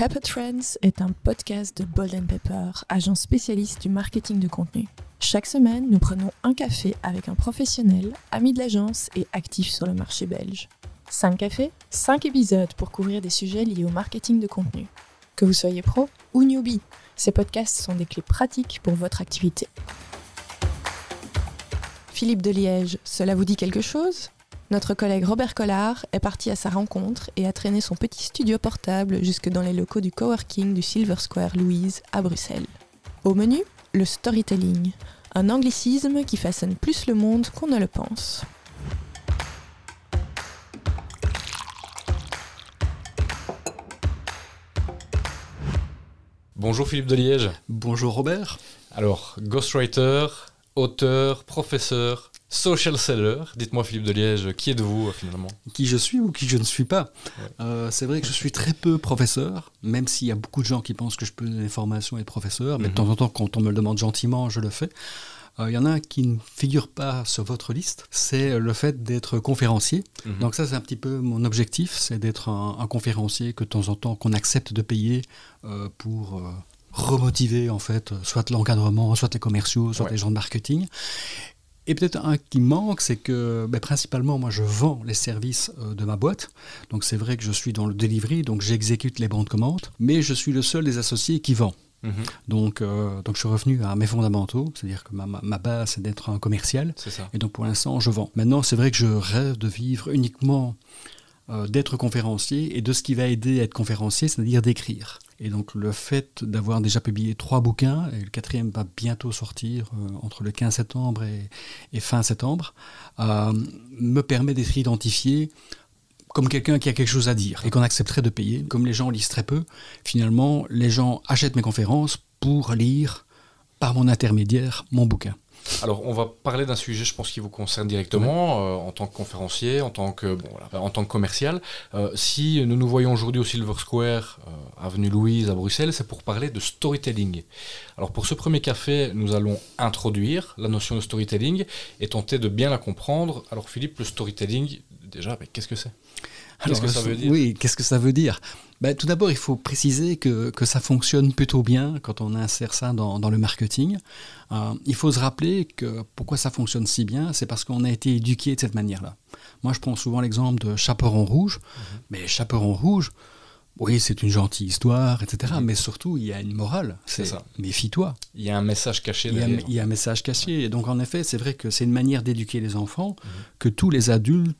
Pepper Trends est un podcast de Bold Pepper, agence spécialiste du marketing de contenu. Chaque semaine, nous prenons un café avec un professionnel, ami de l'agence et actif sur le marché belge. 5 cafés, 5 épisodes pour couvrir des sujets liés au marketing de contenu. Que vous soyez pro ou newbie, ces podcasts sont des clés pratiques pour votre activité. Philippe de Liège, cela vous dit quelque chose? Notre collègue Robert Collard est parti à sa rencontre et a traîné son petit studio portable jusque dans les locaux du coworking du Silver Square Louise à Bruxelles. Au menu, le storytelling, un anglicisme qui façonne plus le monde qu'on ne le pense. Bonjour Philippe de Liège. Bonjour Robert. Alors, ghostwriter, auteur, professeur, Social seller, dites-moi Philippe de Liège, qui êtes-vous euh, finalement? Qui je suis ou qui je ne suis pas euh, C'est vrai que je suis très peu professeur, même s'il y a beaucoup de gens qui pensent que je peux donner des formations et être professeur, mais de mhm. temps en temps, quand on me le demande gentiment, je le fais. Euh, il y en a un qui ne figure pas sur votre liste, c'est le fait d'être conférencier. Mhm. Donc ça, c'est un petit peu mon objectif, c'est d'être un, conférencier que de temps en temps, qu'on accepte de payer pour remotiver en fait, soit l'encadrement, soit les commerciaux, soit les gens de marketing. Et peut-être un qui manque, c'est que ben, principalement, moi, je vends les services euh, de ma boîte. Donc c'est vrai que je suis dans le delivery, donc j'exécute les bons de commande, mais je suis le seul des associés qui vend. Mhm. Donc, euh, donc je suis revenu à mes fondamentaux, c'est-à-dire que ma, ma base c'est d'être un commercial. Ça. Et donc pour l'instant je vends. Maintenant c'est vrai que je rêve de vivre uniquement euh, d'être conférencier et de ce qui va aider à être conférencier, c'est-à-dire d'écrire. Et donc le fait d'avoir déjà publié trois bouquins, et le quatrième va bientôt sortir euh, entre le 15 septembre et, fin septembre, euh, me permet d'être identifié comme quelqu'un qui a quelque chose à dire et qu'on accepterait de payer. Comme les gens lisent très peu, finalement, les gens achètent mes conférences pour lire par mon intermédiaire mon bouquin. Alors, on va parler d'un sujet, je pense, qui vous concerne directement, euh, en tant que conférencier, en tant que, bon, en tant que commercial. Euh, si nous nous voyons aujourd'hui au Silver Square, euh, avenue Louise à Bruxelles, c'est pour parler de storytelling. Alors, pour ce premier café, nous allons introduire la notion de storytelling et tenter de bien la comprendre. Alors, Philippe, le storytelling, déjà, qu'est-ce que c'est? Qu'est-ce que ça veut dire Oui, qu'est-ce que ça veut dire ben, Tout d'abord, il faut préciser que, que, ça fonctionne plutôt bien quand on insère ça dans, dans le marketing. Euh, il faut se rappeler que pourquoi ça fonctionne si bien, c'est parce qu'on a été éduqué de cette manière-là. Moi, je prends souvent l'exemple de Chaperon Rouge, mhm. mais Chaperon Rouge, oui, c'est une gentille histoire, etc. Mhm. Mais surtout, il y a une morale. C'est ça. Méfie-toi. Il y a un message caché. Il y a, il y a un message caché. Et donc, en effet, c'est vrai que c'est une manière d'éduquer les enfants mhm. que tous les adultes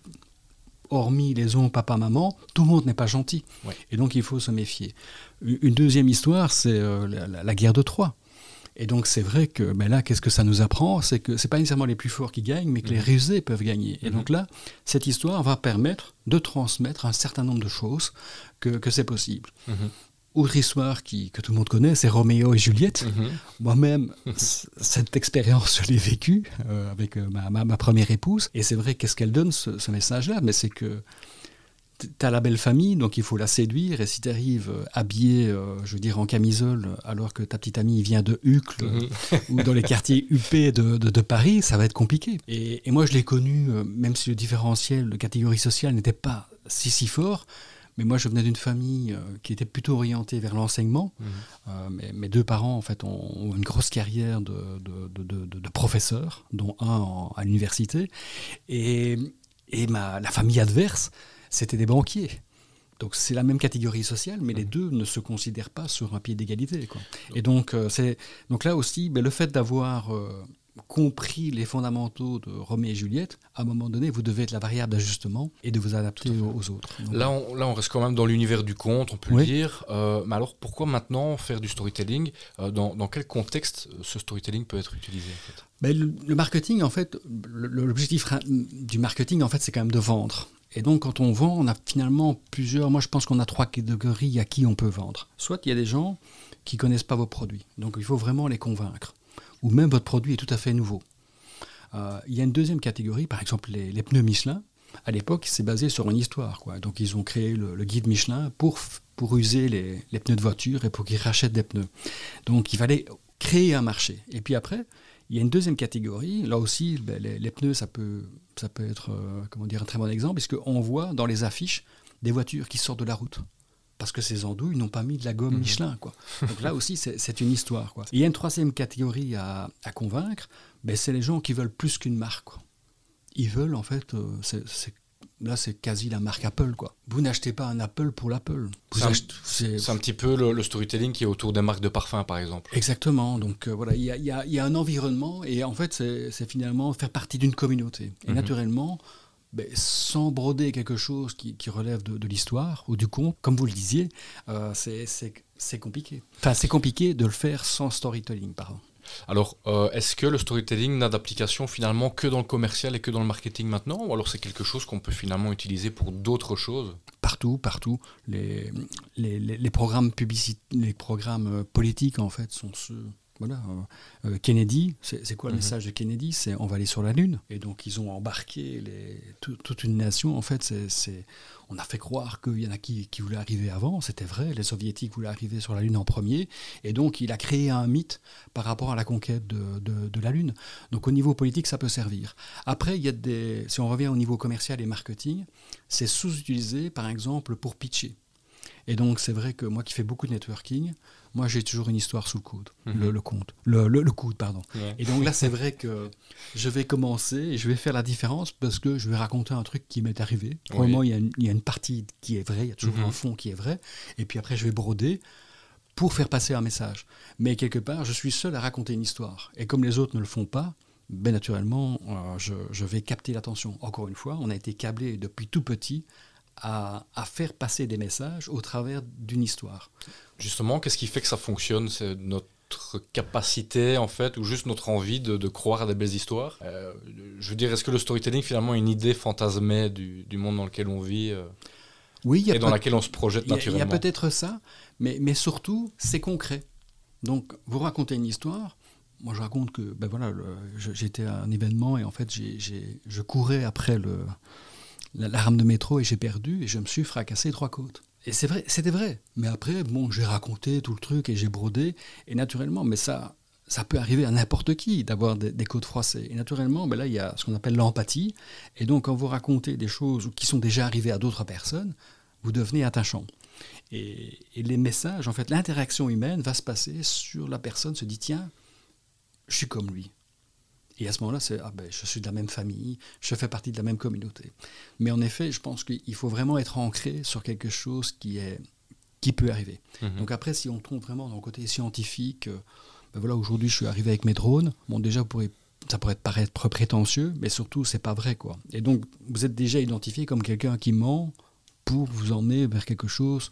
hormis les ondes papa-maman, tout le monde n'est pas gentil. Et donc il faut se méfier. Une deuxième histoire, c'est euh, la, guerre de Troie. Et donc c'est vrai que ben là, qu'est-ce que ça nous apprend? C'est que ce n'est pas nécessairement les plus forts qui gagnent, mais que les mhm. rusés peuvent gagner. Et mhm. donc là, cette histoire va permettre de transmettre un certain nombre de choses que, c'est possible. Mhm. Autre histoire qui, que tout le monde connaît, c'est Roméo et Juliette. Mhm. Moi-même, cette expérience, je l'ai vécue euh, avec euh, ma, ma, première épouse. Et c'est vrai, qu'est-ce qu'elle donne, ce, message-là? Mais c'est que tu as la belle famille, donc il faut la séduire. Et si tu arrives euh, habillé, je veux dire, en camisole, alors que ta petite amie vient de Hucle mhm. ou dans les quartiers huppés de, de, Paris, ça va être compliqué. Et, et moi, je l'ai connu, même si le différentiel de catégorie sociale n'était pas si, si fort mais moi, je venais d'une famille euh, qui était plutôt orientée vers l'enseignement. Mhm. Euh, mes, deux parents, en fait, ont, une grosse carrière de, de, professeurs, dont un à l'université. Et, et ma, la famille adverse, c'était des banquiers. Donc c'est la même catégorie sociale, mais les mhm. deux ne se considèrent pas sur un pied d'égalité. Et donc, euh, c'est donc là aussi, ben, le fait d'avoir compris les fondamentaux de Roméo et Juliette, à un moment donné, vous devez être la variable d'ajustement et de vous adapter aux, autres. là, on, là, on reste quand même dans l'univers du conte, on peut le dire. Euh, mais alors, pourquoi maintenant faire du storytelling euh, dans, dans, quel contexte ce storytelling peut être utilisé ben, le, marketing, en fait, l'objectif du marketing, en fait, c'est quand même de vendre. Et donc, quand on vend, on a finalement plusieurs. Moi, je pense qu'on a trois catégories à qui on peut vendre. Soit il y a des gens qui connaissent pas vos produits, donc il faut vraiment les convaincre ou même votre produit est tout à fait nouveau. Euh, il y a une deuxième catégorie, par exemple les, pneus Michelin. À l'époque, c'est basé sur une histoire. Quoi. Donc ils ont créé le, guide Michelin pour, pour user les, pneus de voiture et pour qu'ils rachètent des pneus. Donc il fallait créer un marché. Et puis après, il y a une deuxième catégorie. Là aussi, ben, les, pneus, ça peut, ça peut être euh, comment dire, un très bon exemple, puisqu'on voit dans les affiches des voitures qui sortent de la route. Parce que ces andouilles n'ont pas mis de la gomme mhm. Michelin. Quoi. Donc là aussi, c'est une histoire. Quoi. il y a une troisième catégorie à, convaincre, ben, c'est les gens qui veulent plus qu'une marque. Ils veulent, en fait, euh, là c'est quasi la marque Apple quoi. Vous n'achetez pas un Apple pour l'Apple. C'est un, petit peu le, storytelling qui est autour des marques de parfum par exemple. Exactement. Donc euh, voilà, il y a, un environnement et en fait c'est finalement faire partie d'une communauté. Et mhm. naturellement, ben, sans broder quelque chose qui, relève de, l'histoire ou du conte, comme vous le disiez, euh, c'est compliqué. Enfin, c'est compliqué de le faire sans storytelling, pardon. Alors, euh, est-ce que le storytelling n'a d'application finalement que dans le commercial et que dans le marketing maintenant Ou alors c'est quelque chose qu'on peut finalement utiliser pour d'autres choses? Partout, partout. Les, les, les, programmes les programmes politiques, en fait, sont ceux voilà. Euh, Kennedy, c'est quoi le mhm. message de Kennedy? C'est on va aller sur la Lune. Et donc ils ont embarqué les, toute une nation. En fait, c'est on a fait croire qu'il y en a qui, qui voulaient arriver avant. C'était vrai, les soviétiques voulaient arriver sur la Lune en premier. Et donc il a créé un mythe par rapport à la conquête de, de, la Lune. Donc au niveau politique, ça peut servir. Après, il y a des, si on revient au niveau commercial et marketing, c'est sous-utilisé par exemple pour pitcher. Et donc, c'est vrai que moi qui fais beaucoup de networking, moi j'ai toujours une histoire sous le coude, mhm. le, compte, le, le, coude, pardon. Et donc là, c'est vrai que je vais commencer et je vais faire la différence parce que je vais raconter un truc qui m'est arrivé. Probablement, il, y a une, partie qui est vraie, il y a toujours mhm. un fond qui est vrai. Et puis après, je vais broder pour faire passer un message. Mais quelque part, je suis seul à raconter une histoire. Et comme les autres ne le font pas, ben naturellement, euh, je, je vais capter l'attention. Encore une fois, on a été câblé depuis tout petit à, faire passer des messages au travers d'une histoire. Justement, qu'est-ce qui fait que ça fonctionne? C'est notre capacité, en fait, ou juste notre envie de, croire à des belles histoires? Euh, Je veux dire, est-ce que le storytelling, finalement, est une idée fantasmée du, monde dans lequel on vit euh, oui, et dans laquelle on se projette naturellement Il y a, peut-être ça, mais, mais surtout, c'est concret. Donc, vous racontez une histoire, moi je raconte que ben voilà, j'étais à un événement et en fait je courais après le, la, rame de métro et j'ai perdu et je me suis fracassé trois côtes. Et c'est vrai, c'était vrai. Mais après, bon, j'ai raconté tout le truc et j'ai brodé. Et naturellement, mais ça, ça peut arriver à n'importe qui d'avoir des, côtes froissées. Et naturellement, ben là, il y a ce qu'on appelle l'empathie. Et donc, quand vous racontez des choses qui sont déjà arrivées à d'autres personnes, vous devenez attachant. Et, et les messages, en fait, l'interaction humaine va se passer sur la personne, se dit, tiens, je suis comme lui. Et à ce moment-là, c'est ah ben, je suis de la même famille, je fais partie de la même communauté. Mais en effet, je pense qu'il faut vraiment être ancré sur quelque chose qui, est, qui peut arriver. Mhm. Donc après, si on tombe vraiment dans le côté scientifique, euh, ben voilà, aujourd'hui, je suis arrivé avec mes drones. Bon, déjà, vous pourrez, ça pourrait paraître prétentieux, mais surtout, c'est pas vrai, quoi. Et donc, vous êtes déjà identifié comme quelqu'un qui ment pour vous emmener vers quelque chose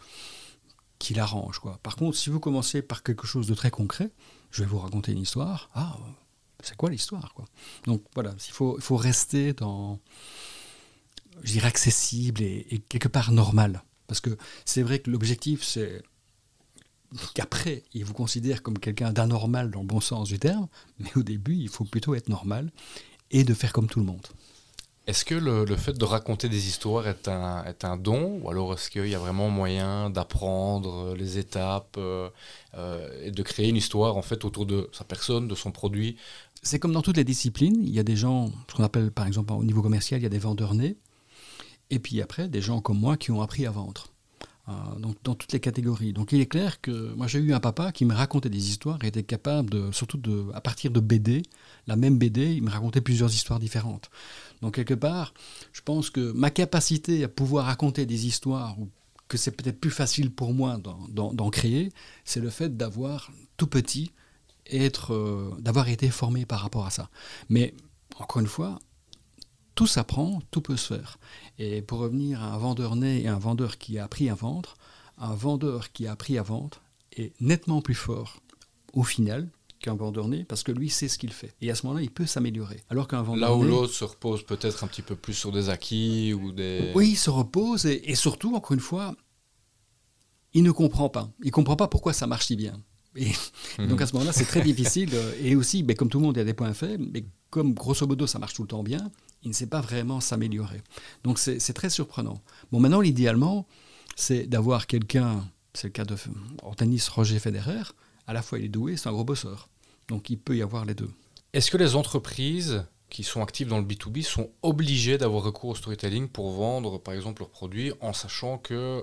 qui l'arrange, quoi. Par contre, si vous commencez par quelque chose de très concret, je vais vous raconter une histoire. Ah, c'est quoi l'histoire quoi? Donc voilà, il faut, faut rester dans, je dirais, accessible et, quelque part normal. Parce que c'est vrai que l'objectif, c'est qu'après, il vous considère comme quelqu'un d'anormal dans le bon sens du terme, mais au début, il faut plutôt être normal et de faire comme tout le monde. Est-ce que le, fait de raconter des histoires est un, est un don? Ou alors est-ce qu'il y a vraiment moyen d'apprendre les étapes euh, euh, et de créer une histoire en fait autour de sa personne, de son produit c'est comme dans toutes les disciplines, il y a des gens, ce qu'on appelle par exemple au niveau commercial, il y a des vendeurs nés, et puis après des gens comme moi qui ont appris à vendre. Euh, donc dans toutes les catégories. Donc il est clair que moi j'ai eu un papa qui me racontait des histoires et était capable de, surtout de, à partir de BD, la même BD, il me racontait plusieurs histoires différentes. Donc quelque part, je pense que ma capacité à pouvoir raconter des histoires ou que c'est peut-être plus facile pour moi d'en créer, c'est le fait d'avoir tout petit être, euh, d'avoir été formé par rapport à ça. Mais encore une fois, tout s'apprend, tout peut se faire. Et pour revenir à un vendeur né et un vendeur qui a appris à vendre, un vendeur qui a appris à vendre est nettement plus fort au final qu'un vendeur né parce que lui sait ce qu'il fait. Et à ce moment-là, il peut s'améliorer. Alors qu'un vendeur Là où l'autre se repose peut-être un petit peu plus sur des acquis ou des... Oui, il se repose et, et surtout, encore une fois, il ne comprend pas. Il ne comprend pas pourquoi ça marche si bien. Et, donc à ce moment-là, c'est très difficile. Euh, et aussi, mais comme tout le monde, il y a des points faibles, mais comme grosso modo ça marche tout le temps bien, il ne sait pas vraiment s'améliorer. Donc c'est très surprenant. Bon, maintenant, l'idéalement, c'est d'avoir quelqu'un, c'est le cas de, en tennis, Roger Federer, à la fois il est doué, c'est un gros bosseur. Donc il peut y avoir les deux. Est-ce que les entreprises qui sont actives dans le B2B sont obligées d'avoir recours au storytelling pour vendre, par exemple, leurs produits, en sachant que euh,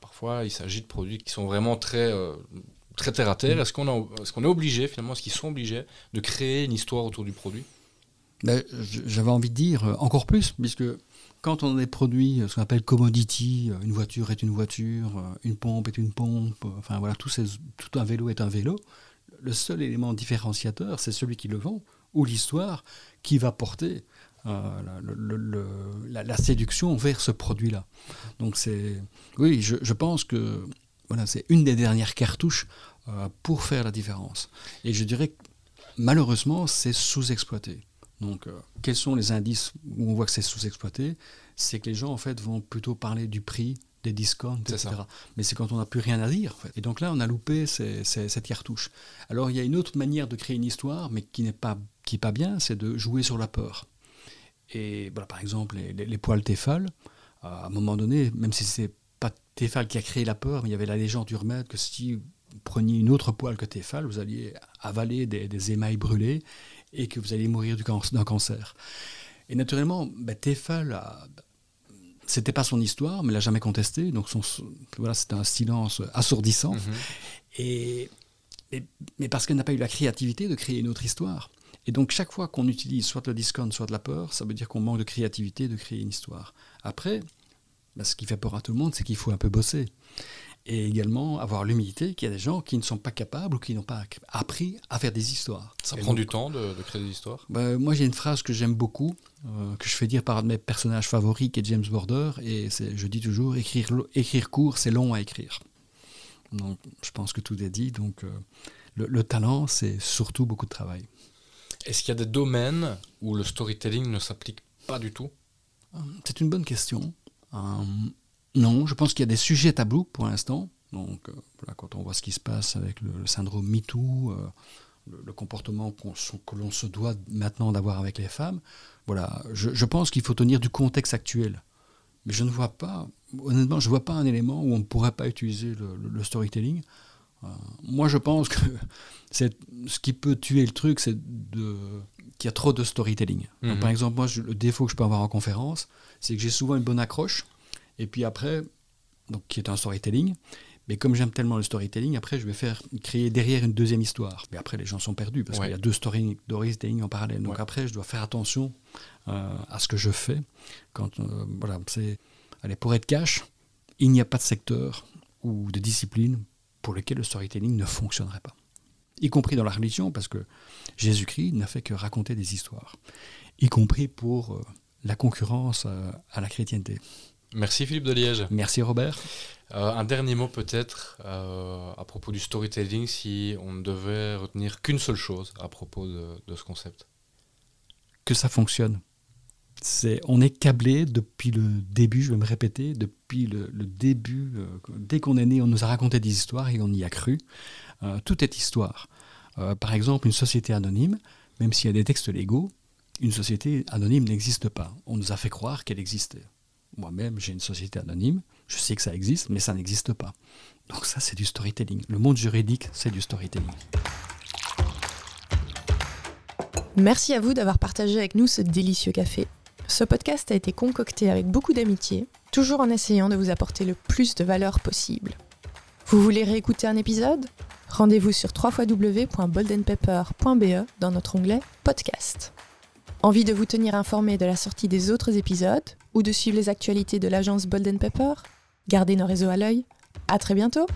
parfois il s'agit de produits qui sont vraiment très, très terre à terre. Est-ce qu'on est, obligé, finalement, est-ce qu'ils sont obligés de créer une histoire autour du produit? Ben, J'avais envie de dire encore plus, puisque quand on a des produits, ce qu'on appelle commodity, une voiture est une voiture, une pompe est une pompe, enfin voilà, tout, un vélo est un vélo, le seul élément différenciateur, c'est celui qui le vend, ou l'histoire qui va porter euh, la, séduction vers ce produit-là. Donc c'est, oui, je, pense que voilà, c'est une des dernières cartouches euh, pour faire la différence. Et je dirais que malheureusement, c'est sous-exploité. Donc, euh, quels sont les indices où on voit que c'est sous-exploité? C'est que les gens en fait vont plutôt parler du prix, des discounts, etc. Mais c'est quand on n'a plus rien à dire. Et donc là, on a loupé cette cartouche. Alors il y a une autre manière de créer une histoire, mais qui n'est pas, qui pas bien, c'est de jouer sur la peur. Et voilà, par exemple, les, poils Tefal, à un moment donné, même si c'est Tefal qui a créé la peur, mais il y avait la légende urbaine que si vous preniez une autre poêle que Tefal, vous alliez avaler des, émails brûlés et que vous alliez mourir d'un cancer. Et naturellement, ben, Tefal c'était pas son histoire, mais l'a jamais contesté. Donc son, voilà, c'était un silence assourdissant. Mhm. Et, mais parce qu'elle n'a pas eu la créativité de créer une autre histoire. Et donc chaque fois qu'on utilise soit le discount, soit de la peur, ça veut dire qu'on manque de créativité de créer une histoire. Après, bah, ce qui fait peur à tout le monde, c'est qu'il faut un peu bosser. Et également avoir l'humilité qu'il y a des gens qui ne sont pas capables ou qui n'ont pas appris à faire des histoires. Ça prend du temps de, créer des histoires? Bah, Moi j'ai une phrase que j'aime beaucoup, euh, que je fais dire par un de mes personnages favoris qui est James Border, et je dis toujours, écrire, écrire court, c'est long à écrire. Donc je pense que tout est dit, donc euh, le talent, c'est surtout beaucoup de travail. Est-ce qu'il y a des domaines où le storytelling ne s'applique pas du tout? Euh, C'est une bonne question. Euh, non, je pense qu'il y a des sujets tabous pour l'instant. Donc, euh, quand on voit ce qui se passe avec le, syndrome MeToo, le, comportement que l'on se doit maintenant d'avoir avec les femmes, voilà, je, pense qu'il faut tenir du contexte actuel. Mais je ne vois pas, honnêtement, je ne vois pas un élément où on ne pourrait pas utiliser le storytelling. moi, je pense que ce qui peut tuer le truc, c'est qu'il y a trop de storytelling. Mhm. par exemple, moi, le défaut que je peux avoir en conférence, c'est que j'ai souvent une bonne accroche, et puis après, donc qui est un storytelling. Mais comme j'aime tellement le storytelling, après, je vais faire créer derrière une deuxième histoire. Mais après, les gens sont perdus parce qu'il y a deux storytelling en parallèle. Donc après, je dois faire attention euh, à ce que je fais. Quand, euh, voilà, c'est, allez, pour être cash, il n'y a pas de secteur ou de discipline pour lequel le storytelling ne fonctionnerait pas y compris dans la religion, parce que Jésus-Christ n'a fait que raconter des histoires, y compris pour euh, la concurrence euh, à la chrétienté. Merci Philippe de Liège. Merci Robert. Euh, un dernier mot peut-être à propos du storytelling, si on ne devait retenir qu'une seule chose à propos de, ce concept. Que ça fonctionne. On est câblé depuis le début, je vais me répéter, depuis le, début, dès qu'on est né, on nous a raconté des histoires et on y a cru. tout est histoire. Euh, par exemple, une société anonyme, même s'il y a des textes légaux, une société anonyme n'existe pas. On nous a fait croire qu'elle existait. Moi-même, j'ai une société anonyme, je sais que ça existe, mais ça n'existe pas. Donc ça, c'est du storytelling. Le monde juridique, c'est du storytelling. Merci à vous d'avoir partagé avec nous ce délicieux café. Ce podcast a été concocté avec beaucoup d'amitié, toujours en essayant de vous apporter le plus de valeur possible. Vous voulez réécouter un épisode? Rendez-vous sur www.boldenpepper.be dans notre onglet Podcast. Envie de vous tenir informé de la sortie des autres épisodes ou de suivre les actualités de l'agence Bolden Pepper Gardez nos réseaux à l'œil. À très bientôt